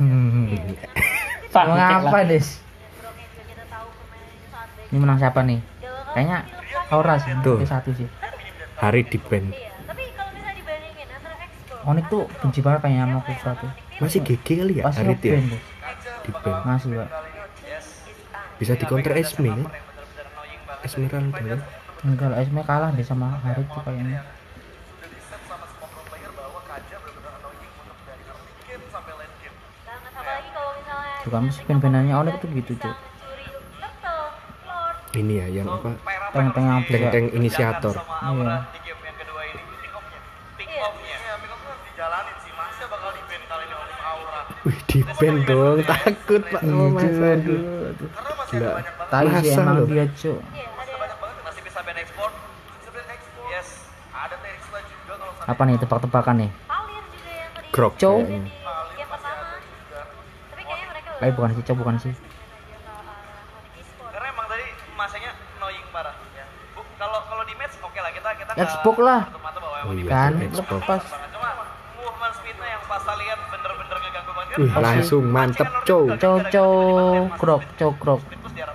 Hmm. Lah. Des? Ini menang siapa nih? Kayaknya Aura sih, Tuh. itu satu sih. Hari di band. Tapi kalau misalnya dibandingin antara ekspor Onyx tuh benci banget kayaknya sama Kufra tuh. Masih GG kali ya Pas Hari ya ngeband tuh. di band. Masih, Pak. Bisa di counter Esme kan? Esmeralda kan? Enggak Esme kalah deh sama Harit tuh kayaknya. banget apalagi kalau misalnya Tuh kamu sih band-bandannya Onyx tuh gitu, Cuk. lord Ini ya yang apa? Bisa. Tank-tank inisiator. Iya. Wih di band dong, takut pak Iya, oh, Mas. Cuk, Aduh. Gila. Tai sih emang loh. dia, Cuk. iya ada Apa nih tebak-tebakan nih? Palir juga yang tadi Grok Cow. kayaknya. di game pertama tapi kayaknya mereka udah Eh bukan sih, bukan sih. karena emang tadi masanya annoying parah ya. Bu, kalau kalau di match oke lah kita kita nggak Xbox lah. Oh iya, Kan lepas. cuma movement speednya yang pas saya lihat bener-bener ngeganggu banget Wih, langsung mantep cow. Cow cow krok, cow krok. ya,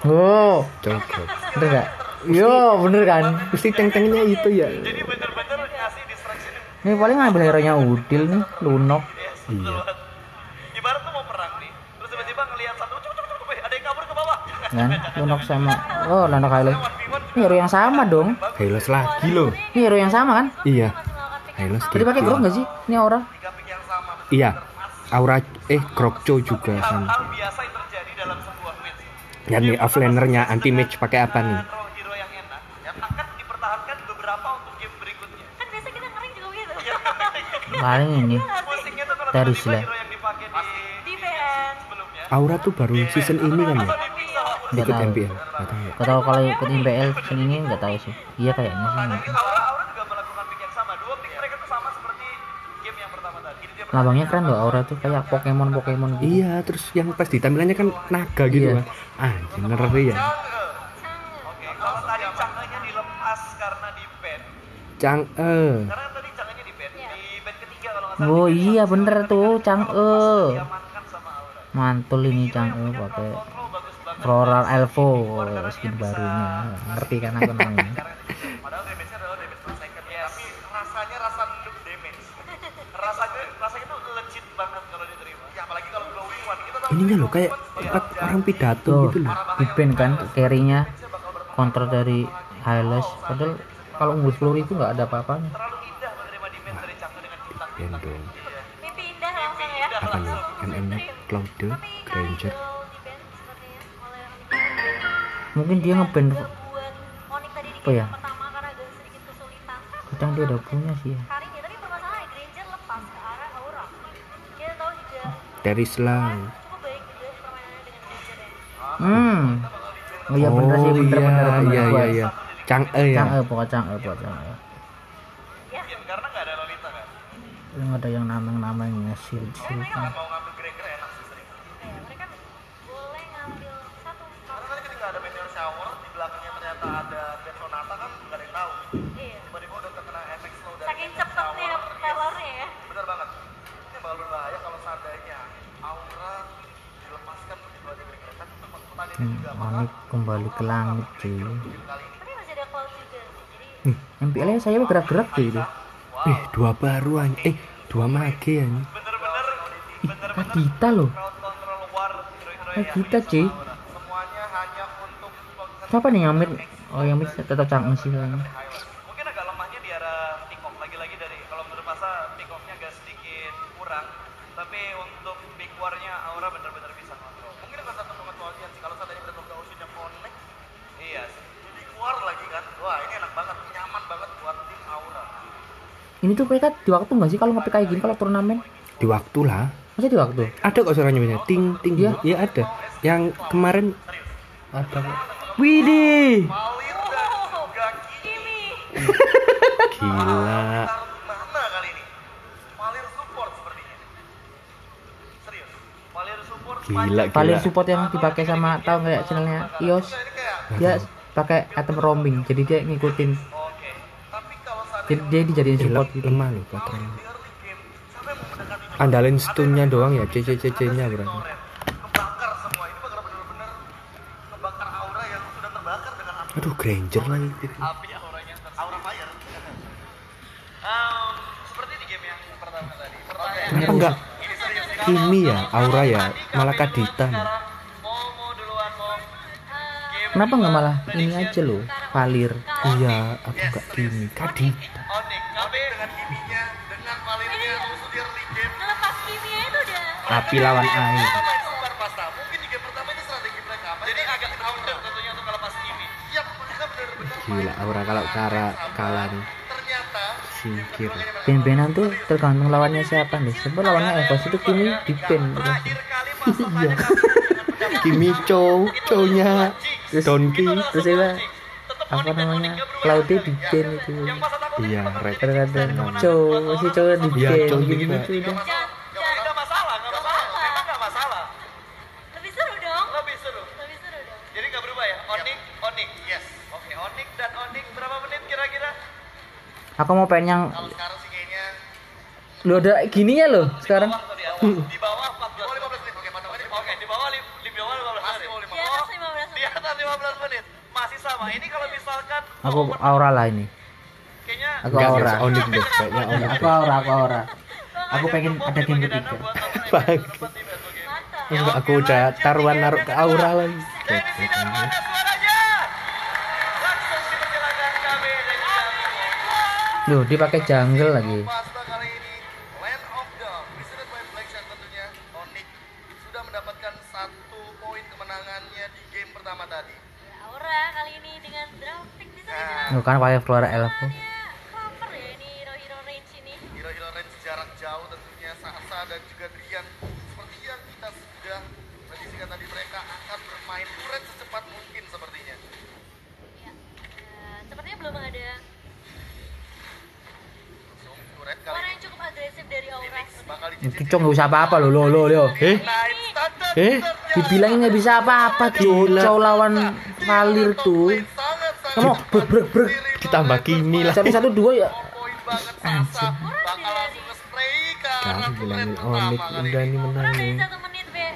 Oh, Cow, cow. bener gak? Yo, bener kan? Mesti tank-tanknya itu ya. jadi bener-bener ngasih distraction Ini paling ngambil hero nya Udil nih, Lunok. Iya. ibarat tuh mau perang nih terus tiba-tiba ngelihat satu cuk cuk cuk eh, ada yang kabur ke bawah Kan? Lunok sama Oh, Lunok Halo. Ini hero yang sama dong. Hylos lagi loh. Ini hero yang sama kan? Iya. Hylos Jadi pakai grok gak sih? Ini Aura. sama Iya. Aura eh Grokco juga kan. hal biasa yang terjadi dalam sebuah match Dan nih offlanernya anti match pakai apa nih? hero hero yang enak yang akan dipertahankan beberapa untuk game berikutnya kan biasa kita ngering juga gitu Paling ini. Terus lah. Aura tuh baru season ini kan ya? Nggak Ikut tahu. MPL. Tahu. Gak tahu kalau ikut MPL season ini nggak tahu sih. Iya kayaknya sih. mungkin. Aura Aura juga melakukan pick yang sama dua pick mereka tuh sama seperti game yang pertama tadi Jadi dia Lambangnya keren loh Aura tuh kayak Pokemon Pokemon gitu. Iya, terus yang pas di tampilannya kan naga gitu Iya. kan. Anjir, ngeri ya. Oke, Oh iya bener tuh E. Aura Mantul ini Cang E pakai Floral Elvo skin barunya. Ngerti kan aku namanya. Padahal damage-nya adalah damage per second Tapi rasanya rasa noob damage Rasanya, rasanya tuh legit banget kalau diterima Ya apalagi kalau glowing one Kita tahu Ininya loh kayak tempat orang pidato Tuh, gitu loh. di band kan carry-nya counter dari Hylos. Padahal kalau unggul 10 itu nggak ada apa-apanya. Dengan bintang Band dong. mimpi indah langsung ya Apa nih? MM Cloud Granger. Mungkin dia ngeband Apa ya? game pertama karena agak sedikit kesulitan kadang dia ada punya sih ya. Dari Slang. ya Hmm. Oh iya bener sih bener iya, bener bener. iya, iya, iya. Cang E Cang ya. E pokoknya Cang E pokoknya Cang E. Yang ada yang ya kan iya. Ya. Kan pertandingan Hmm, juga Onyx kembali ke langit cuy. tapi masih ada cloud juga sih jadi MPL nya saya bergerak-gerak cuy itu. Eh, dua baru an. Eh, dua mage ya. Kadita loh. yang Kadita cuy. Siapa nih yang mid? Oh yang tetap Cang E sih kayaknya. mungkin agak lemahnya di arah pick off lagi-lagi dari kalau menurut masa pick offnya agak sedikit kurang tapi untuk big warnya Aura bener-bener bisa kontrol mungkin ada satu pengecualian sih kalau seandainya udah ke Ocean yang connect iya sih jadi keluar lagi kan wah ini enak banget nyaman banget buat tim Aura Ini tuh mereka di waktu nggak sih kalau ngepick kayak gini kalau turnamen? Di waktu lah. Masa di waktu? Ada kok suaranya biasanya. Ting ting. Iya. Ya ada. Yang kemarin ada kok. Kimi Gila. taruh mana kali ini Malir support sepertinya serius Malir support Gila, Paling support yang dipakai sama tahu nggak channelnya Ios dia pakai item roaming jadi dia ngikutin Jadi dia dijadiin Eh, support gitu lemah loh Quattro andalin stunnya doang ya? CCCC nya berarti Ngebakar semua. Ini bakal bener-bener ngebakar aura yang sudah terbakar dengan api. aduh Granger lagi api auranya aura fire Em, seperti di game yang pertama tadi pertanyaan kenapa enggak. Kimi ya? Aura ya? Malah Kadita kenapa nggak malah ini aja loh? Valir iya aku enggak Kimi. Kadita Ngelepas kimia itu udah. Api lawan air. ya benar-benar gila aura kalau cara ternyata singkir. Ben-benan tuh tergantung lawannya siapa nih. Sebab lawannya? Evos itu kini di pen terakhir kali masalahnya kami dengan pendapat Kimi Chow Chow-nya Terus- Donkey terus ya apa? Namanya? Claudia di itu iya red kadang-kadang cow si cowok di Iya, pen Chow gitu gitu. udah Gak masalah, gak masalah, memang gak masalah. Lebih seru dong. Lebih seru. Lebih seru dong. Jadi gak berubah ya? Onik, Onik Yes. Oke, Onik dan Onik berapa menit kira-kira? aku mau pengen yang Kalau sekarang sih kayaknya lu ada gininya loh sekarang. Di bawah 14 Oh 15 menit, oke patokannya Oke, di bawah, di bawah 15 menit. Di atas 15 Di atas 15 menit. Masih sama, ini kalau misalkan aku aura lah ini aku enggak aura. Onik deh kayaknya Onik aku aura aku aura. Aku pengen ada game ketiga. enggak aku udah taruhan naruh ke aura lagi. Dan di sini mana suaranya? Langsung dipersilakan KB dan juga loh dipakai jungle lagi Pasta kali ini Land of Dawn Presented by Blackshot tentunya Onyx sudah mendapatkan satu poin kemenangannya di game pertama tadi Aura kali ini dengan drafting bisa Nah. dibilang Loh, kan pakai flora elf hanya proper ya ini hero-hero range ini. Hero-hero range jarak jauh tentunya Sasa dan juga Drian Seperti yang kita sudah prediksikan tadi mereka akan bermain turret secepat mungkin sepertinya Ya. eh, sepertinya belum ada So, turret kali suara ini yang cukup agresif dari Aura. Phoenix cok nggak usah apa-apa loh lo lo lo eh? Eh? dibilangin nggak bisa apa-apa cowok lawan Valir tuh kamu brek brek brek. Ditambah Kimi lah. Satu satu dua ya. Kamu bilangin Onik kali udah ini. menang nih. satu menit, Be.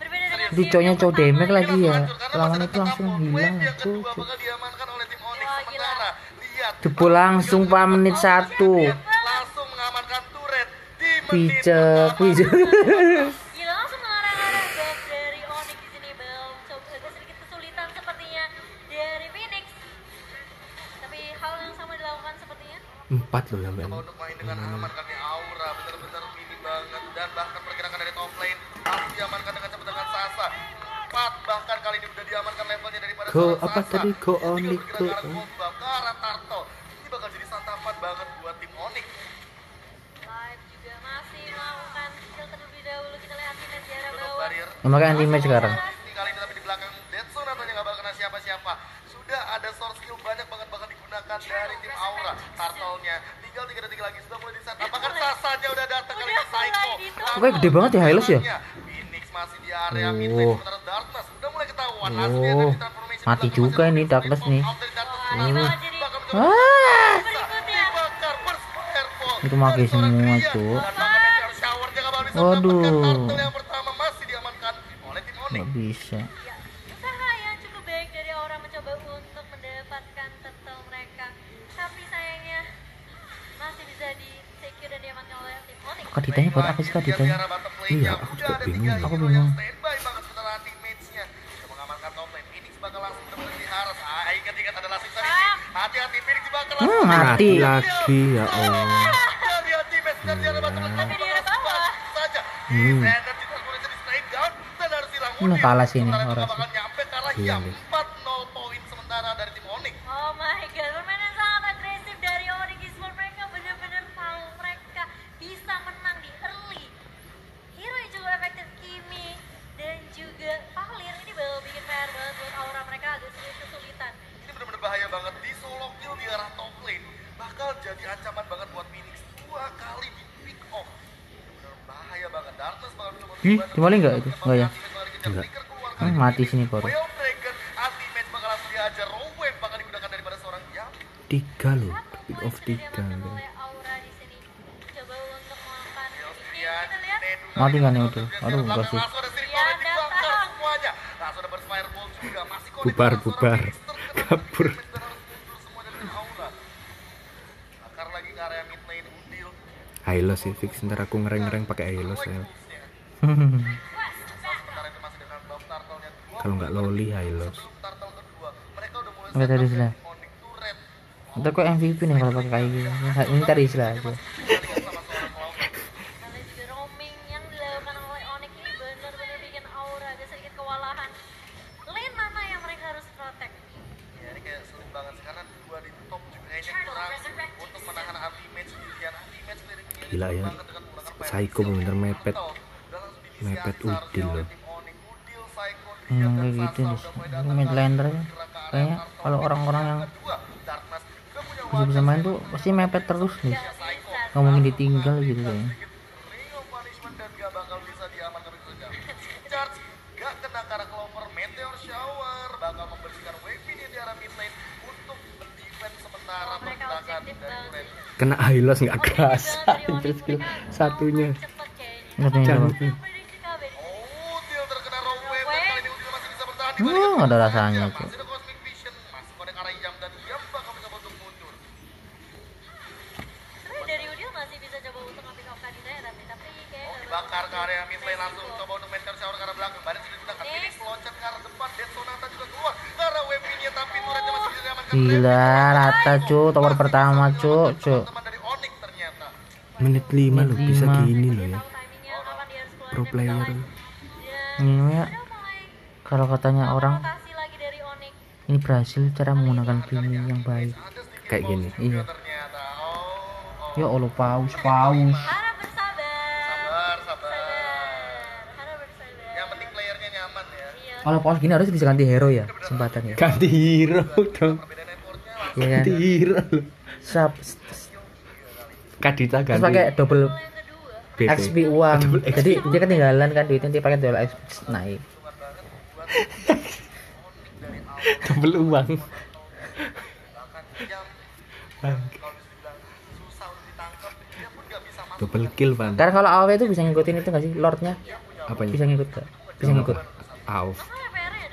Berbeda dengan di game cowoknya yang cowok demek lagi ya. Hancur, karena lawan itu langsung hilang yang tuh kedua bakal diamankan oleh tim Onyx Wah, gila. sementara. Lihat. Jebol langsung pak menit satu di menit pijak pertama. pijak Gila langsung mengarah-arah back dari Onyx di sini Bel. Coba agak sedikit kesulitan sepertinya dari Phoenix. Tapi hal yang sama dilakukan sepertinya. empat loh untuk main dengan aman karena aura benar-benar mini banget dan bahkan pergerakan dari top lane harus diamankan dengan cepat dengan Sasa. Empat bahkan kali ini udah diamankan levelnya daripada Go, seorang apa tadi? Go Onyx, go banget bakal digunakan dari tim Aura. Turtle-nya tinggal tiga detik lagi sudah mulai di set. Apakah Sasanya udah datang kali ini Udah mulai Psycho? ditutup. Oke, gede banget ya Hylos ya? Phoenix masih di area mid Oh. lane sementara Darkness udah mulai ketahuan. Langsung dia Oh, ada di transformation mati juga ini Darkness nih. ini ah Itu maki seorang semua, Krian. Cuk. Nggak bisa Ya, usaha yang cukup baik dari Aura mencoba untuk mendapatkan turtle mereka. Tapi sayangnya masih bisa di secure dan diamankan oleh tim Onyx. kok ditanya buat apa sih kak ditanya Iya, aku juga bingung. Aku bingung. Ah, Hmm, mati. lagi ya Allah Lihat karena Iya ya nih. 4-0 poin sementara dari tim Onyx. Oh my god, permainan sangat agresif dari Onyx Esports. Mereka benar-benar tahu mereka bisa menang di early. Hero yang cukup efektif Kimi dan juga Valir ini bakal bikin PR banget buat Aura mereka agak sedikit kesulitan. Ini benar-benar bahaya banget di solo kill di arah top lane. Bakal jadi ancaman banget buat Phoenix dua kali di pick off. Benar bahaya banget. Darkness bakal bisa Hmm, membantu dimulai nggak itu? Nggak ya? Enggak. Hmm, mati sini baru. Tiga loh. Pick off tiga kan. oleh Aura di sini. Coba untuk melakukan ini. Kita lihat. mati kan udah aduh enggak sih Langsung ada sini Iya, juga. Bubar, bubar. Kabur. Hylos sih fix. Ntar aku ngereng-ngereng pakai Hylos ya. Sementara itu masih dengan buff turtle-nya dua. Kalau nggak loli Hylos. Sebelum turtle kedua, mereka udah mulai Nggak tadi turret. Ntar kok MVP nih kalau pakai kayak gitu ini tadi istilah aja Lihat sama seorang Cloud. Lalu juga roaming yang dilakukan oleh Onyx ini benar-benar bikin Aura agak sedikit kewalahan. Lane mana yang mereka harus protect? Ya ini kayak sulit banget sih ini Gila ya. Psycho bener mepet. Mepet Udil loh. tim Onyx. Udil, Psycho, hmm, kayak gitu nih udah mulai Ini datang mid ke laner arah ya kayaknya kalau orang-orang yang bisa bisa main tuh pasti mepet terus nih nggak mungkin ditinggal gitu kayaknya kena ke arah Clover, Meteor Shower. Bakal membersihkan wave ini di arah mid lane untuk defense sementara mereka pergerakan objektif dari banget. Red. Kena Hylos nggak kerasa. Terus Mereka. satunya. mau cepet kayaknya. nggak tahu Jangan. apa Prediksi KB di sini. Oh, Udil terkena raw wave dan kali ini Udil masih bisa bertahan di Hmm, ada rasanya ke ya kayak Oh, dibakar ke area mid lane langsung coba untuk Meteor Shower ke arah belakang. Baris sudah digunakan. Phoenix loncat ke arah depan. Dead Sonata juga keluar ke arah wave ini tapi turretnya masih bisa diamankan. gila rata cu tower pertama cu cu Teman dari Onyx ternyata. Menit 5 loh bisa gini loh ya. Pro player. Ini ya kalau katanya orang ini berhasil cara menggunakan kimi yang baik Kayak gini. iya ternyata. Ya allah paus paus Harap bersabar. Sabar, sabar. Harap bersabar. Yang penting playernya nyaman ya. Iya. kalau paus gini harus bisa ganti hero ya kesempatan ya Ganti hero dong. Kan Ganti hero. Sap, Kadita terus ganti. pakai double yang kedua. BP. XP uang jadi dia ketinggalan kan duitnya dia pakai double XP naik Double uang. Double kill Van. karena kalau AW itu bisa ngikutin itu nggak sih lordnya Apanya? bisa ngikut gak? bisa ngikut ada?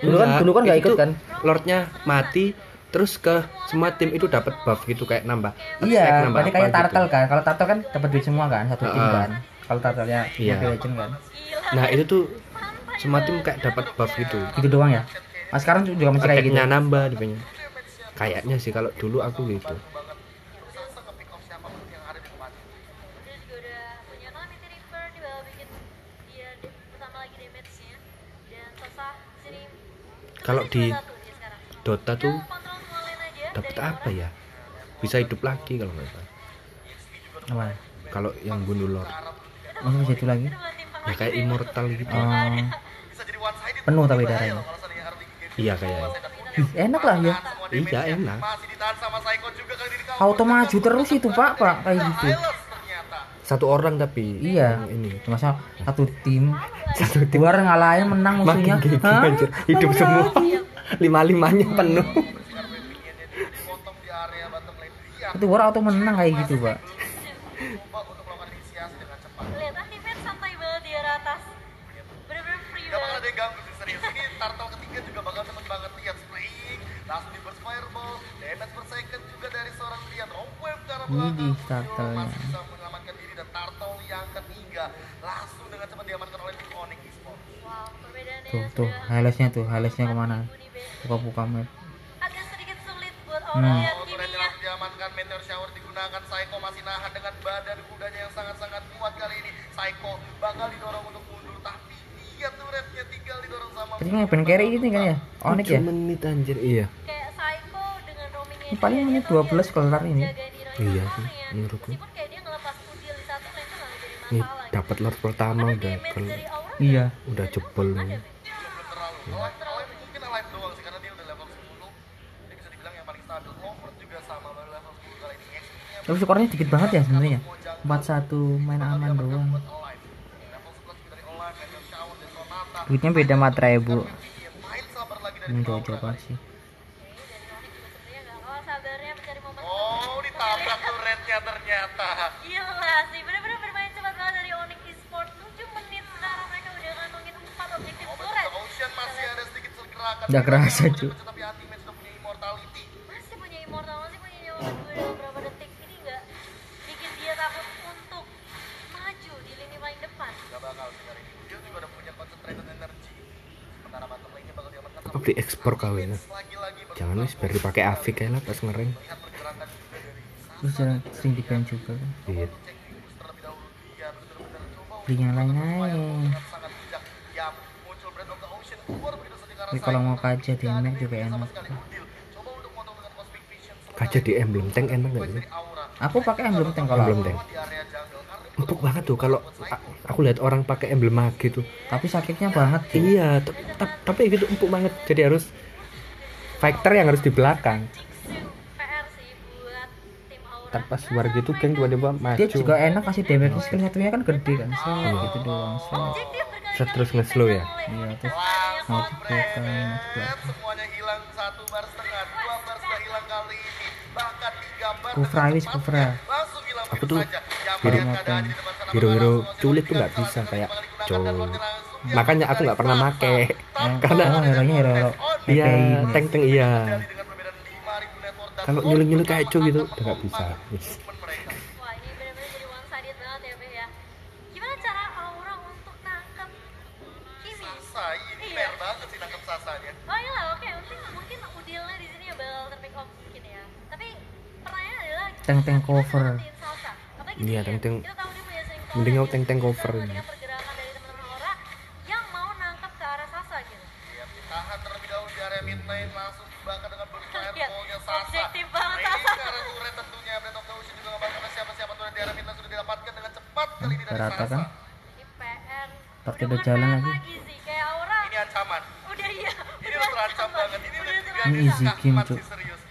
dulu kan Enggak, dulu kan nggak ikut kan Lordnya mati terus ke semua tim itu dapat buff gitu kayak nambah iya nambah berarti kayak gitu. turtle kan kalau turtle kan dapat duit semua kan satu tim Heeh. kan kalau turtle-nya Iya. Mobile Legend kan. Nah itu tuh semua tim kayak dapat buff gitu. gitu doang ya nah, sekarang juga masih kayak gitu nambah dipenya. Kayaknya sih kalau dulu aku gitu. Kalau di. Dota tuh dapat apa ya? Bisa hidup lagi kalau nggak salah. Kalau yang bunuh Lord. oh bisa itu lagi Ya kayak immortal gitu. sided. penuh tapi darahnya game Iya kayaknya. Ih, enak lah ya Iya enak. auto maju terus itu pak pak kayak gitu. Satu orang tapi iya yang ini masa satu tim satu tim luar ngalahin menang musuhnya makin gitu Hah? anjir. Hidup semua. Penuh. Area bottom lane. Dia itu war auto menang kayak gitu pak coba untuk melakukan inisiasi dengan cepat. Lihat anti-fan santai banget di area atas. Bener-bener free Gak bakal banget. ada yang ganggu sih serius. Ini turtle ketiga juga bakal cepet banget lihat Langsung di burst fireball. Damage per second juga dari seorang ke arah belakang. Masih bisa menyelamatkan diri dan turtle yang ketiga langsung dengan cepat diamankan oleh tim Onyx Esports. Wow, perbedaannya tuh tuh highlightnya tuh highlightnya ke mana buka-buka map Agak sedikit sulit buat Hmm. Oh, turretnya kiminya. langsung diamankan. Meteor shower digunakan. Psycho masih nahan dengan badan kudanya yang sangat-sangat kuat kali ini. Psycho bakal didorong untuk mundur. Tapi dia turretnya tinggal didorong sama tadi nggak pengen carry gitu kan ya Onyx ya 7 menit anjir iya. Kayak Psycho dengan roamingnya Ini paling menit tuh 12 kelar ini. Iya sih, ya. menurutku. Masalah gitu. dapat Lord pertama udah Aura iya udah jebol nih. belum terlalu. Alive, alive mungkin alive doang sih karena dia udah level 10. Dia bisa dibilang yang paling stabil. Clover juga sama baru level 10 kali ini. XP-nya tapi skornya dikit banget ya sebenarnya 41 main aman doang buat alive. Level 11 juga dari alive, Meteor Shower, dan Sonata. duitnya beda matra ya bu ini banget sih lane-nya bakal diamankan apa di ekspor ya lagi-lagi jangan wis biar dipakai Afik kayak lah pas dari terus jangan sering di ban juga kan iya cek boost terlebih dahulu dia benar-benar coba beli yang lain aja dengan sangat bijak. Ya, muncul Breath of the Ocean keluar tapi kalau mau kaca di Mac juga enak. Kaca di emblem tank enak gak sih aku pakai emblem tank kalau emblem tank. Empuk banget tuh kalau aku lihat orang pakai emblem mage tuh. Tapi sakitnya banget sih iya tapi, tapi gitu empuk banget. Jadi harus fighter yang harus di belakang. Tanpa suara gitu geng tiba-tiba maju. dia juga enak kasih damage skill satunya kan gede kan. Set gitu doang Set terus nge-slow ya? iya terus Lihat semuanya hilang satu bar setengah, dua bar sudah hilang kali ini, bahkan tiga bar Kufra wis kufra. Aku tuh? hero-hero berlangsung, culik tuh nggak bisa kayak digunakan cow dan Lordnya langsung makanya aku nggak pernah make. karena kamu hero. iya tank tank iya. Dengan perbedaan 5.000 network dan kalau nyulik nyulik kayak cu gitu nggak bisa nangkep ke arah Salsa gitu Ya, ditahan terlebih dahulu di area mid lane langsung dibakar dengan blue fire Lihat, ball-nya Sasa. objektif banget Ini Sasa. ke arah turret tentunya Breath of the Ocean juga nggak bakal kena siapa-siapa turret di area mid lane sudah didapatkan dengan cepat kali ini dari rata Sasa. kan Ini PR Pakai Udah udah jalan lagi. Ini ancaman. udah iya Ini udah terancam banget. Ini udah udah tiga game, mati Cuk. serius.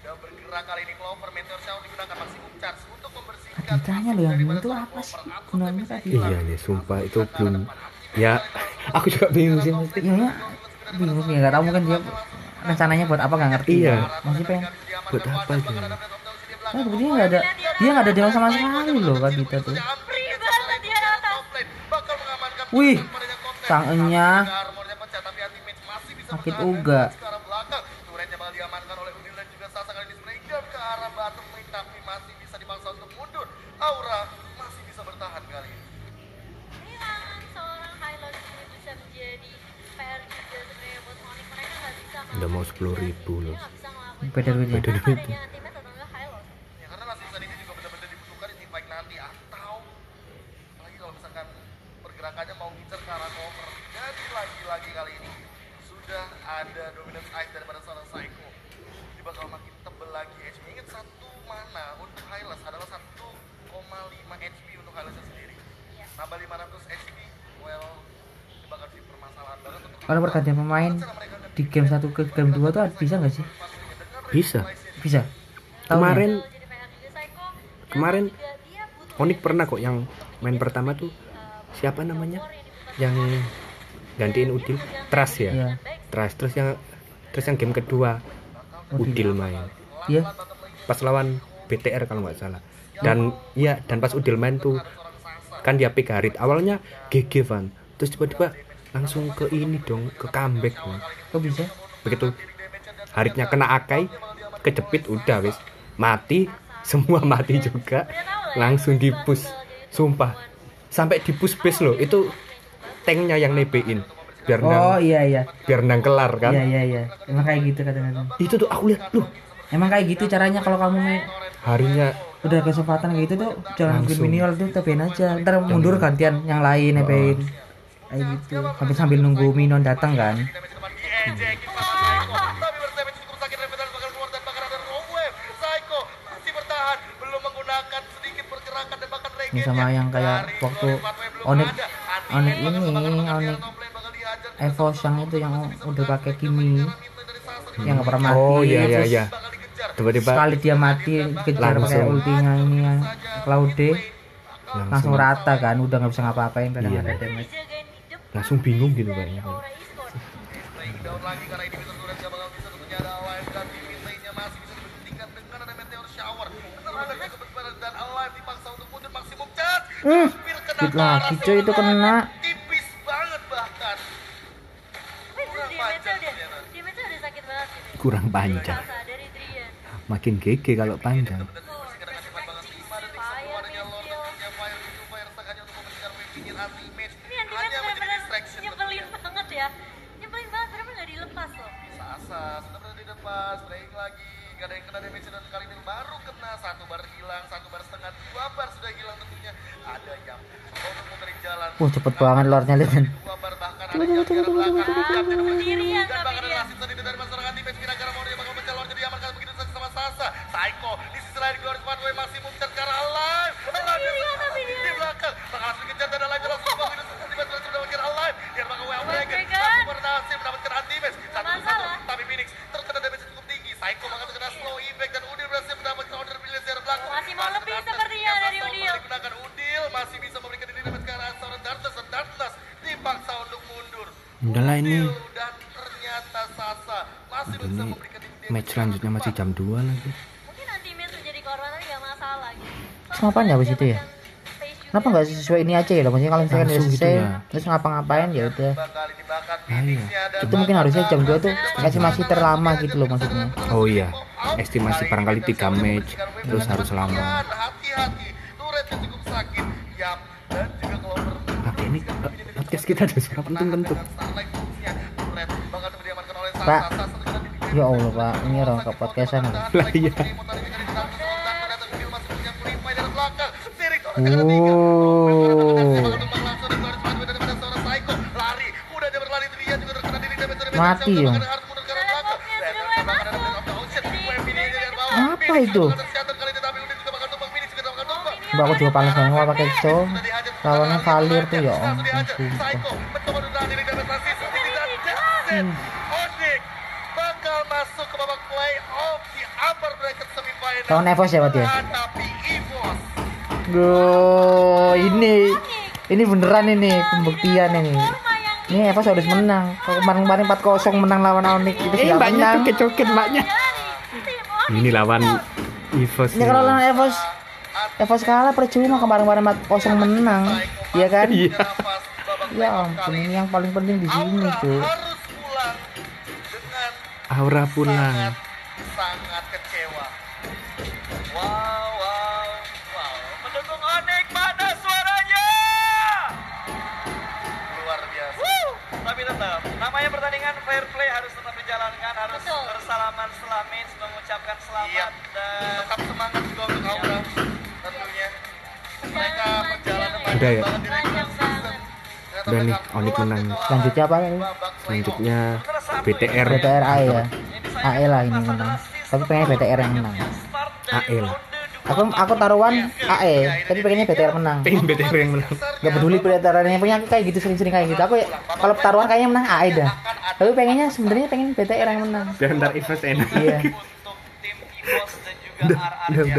Dan bergerak kali ini Clover Meteor Shower digunakan maksimum charge untuk membersihkan Ditanya loh yang itu apa sih? gunanya tadi iya nih sumpah itu belum. ya aku juga bingung sih. Mesti ya ya bingung sih nggak tahu mungkin dia rencananya buat apa nggak ngerti. Iya. ya masih pengen buat apa gitu nah buktinya nggak ada dia nggak ada dewa sama sekali loh kan kita tuh dia. Wih, sangenya. Armornya pecah tapi Ultimate masih bisa Sakit bertahan uga. Udah mau 10.000 dia loh. Beda duitnya. Beda duitnya. Ya karena langsung tadi ini juga benar-benar dibutuhkan di fight nanti atau apalagi kalau misalkan pergerakannya mau ngincer ke arah cover. Jadi lagi-lagi kali ini sudah ada dominance ice daripada seorang Psycho. Jadi bakal makin tebel lagi HP. Ingat satu mana untuk Hylas adalah 1,5 HP untuk Hylas sendiri. Nambah 500 HP, well ini bakal jadi permasalahan banget untuk kalau pergantian pemain di game 1 ke game 2 tuh bisa nggak sih? Bisa. Bisa? Tahu kemarin kita Kemarin Onik pernah kok yang main pertama tuh siapa namanya? Yang gantiin Udil. Trust ya? Ya Trust. Terus yang terus yang game kedua Udil. Main. Iya. Pas lawan BTR kalau nggak salah. Dan iya dan pas Udil main tuh kan dia pick Harit. Awalnya GG Van. Terus tiba-tiba langsung ke ini dong ke comeback Van. kok bisa? Begitu. Haritnya kena Akai kejepit udah wis. Mati semua mati juga. Langsung di push. Sumpah. Sampai di push base loh itu tanknya yang nebein. Biar oh nang iya iya. biar nang kelar kan? Iya iya iya. Emang kayak gitu kadang-kadang itu tuh aku lihat loh. Emang kayak gitu caranya kalau kamu main harinya udah kesempatan kayak gitu tuh jangan nungguin Langsung. minimal tuh tepein aja. Ntar mundur gantian yang lain nepein kayak gitu. Sambil sambil nunggu minion datang kan. Ini sama yang kayak waktu Onik Onik ini Onik Evos yang itu yang udah pakai Kimi. Yang nggak pernah mati oh iya iya iya. Tiba-tiba sekali dia mati dikejar pakai ultinya ini yang Claude langsung, langsung rata kan udah nggak bisa ngapa-ngapain kadang Iya. ada damage langsung bingung gitu kayaknya Hmm, lagi parah coy itu kena. tipis banget bahkan. Dre. kurang panjang makin GG kalau panjang bar sudah hilang tentunya. Ada yang jalan. Wah cepet banget lordnya lihat kan. Dua bar bahkan ada yang di belakang. Dan tapi bahkan ada tadi dari masyarakat di Pinagara mau dia bakal mencalon jadi diamankan begitu saja sama Sasa. Psycho di sisi lain masih mencari cara alive. Alive diri ya, yang tapi dia. di belakang. Bakal langsung kejar dan alive langsung ke minus tiba tiba sudah mendapatkan alive. Dia bakal WO Dragon. Dragon. Langsung berhasil mendapatkan anti match. Satu masalah. satu tapi Phoenix terkena damage cukup tinggi. Psycho bakal terkena slow impact dan Udil berhasil mendapatkan order bilis dari belakang. Masih mau lebih sepertinya dari Udil. Digunakan Udil masih bisa memberikan diri damage ke arah seorang Darkness dan dipaksa untuk mundur. udah lah ini Udil dan ternyata Sasa masih Aduh, bisa memberikan diri match selanjutnya masih jam 2 lagi Mungkin anti-match menjadi korban tapi gak masalah gitu. Terus ngapain ya abis itu ya? Kenapa nggak sesuai ini aja ya? Maksudnya kalau misalkan udah gitu selesai, ya. terus ngapa-ngapain ya udah. Ah, iya. Dan Itu mungkin harusnya jam 2 tuh kasih masih terlama gitu loh maksudnya. oh iya estimasi barangkali 3 match terus harus lama Hati-hati, sakit. Yap, dan juga kalau perlu Oke ini podcast kita ada suara oleh Sasa. Pak. Ya Allah pak, ini orang ke podcastan. lah iya. Oh. Mati dong. Apa itu? Mbak aku juga panas banget mau pakai itu. Lawannya Valir tuh ya sumpah. Hmm. Odik bakal masuk ke babak playoff di upper bracket semifinal. Lawan Evos ya Pak ya? Evos. Go, ini ini beneran ini pembuktian ini. Ini Evos harus menang. Kalau kemarin-kemarin 4-0 menang lawan Onyx itu eh mbaknya menang. coket-coket mbaknya ini lawan Evos Ini kalau lawan Evos Evos kalah percuma kemarin-kemarin 4-0 menang. Iya kan? iya Ya ampun, ini yang paling penting di sini, cuy. dengan Aura pulang Udah ya? Udah nih Onyx menang Selanjutnya apa ini? selanjutnya BTR BTR AE ya. AE lah ini menang. Tapi pengen BTR yang menang. AE lah Aku aku taruhan AE, tapi pengennya BTR menang. pengen BTR yang menang Gak peduli BTR-nya punya aku kayak gitu sering-sering kayak gitu. Aku ya, kalau taruhan kayaknya menang AE dah. Tapi pengennya sebenarnya pengen BTR yang menang. biar ntar Evos enak Iya. udah udah udah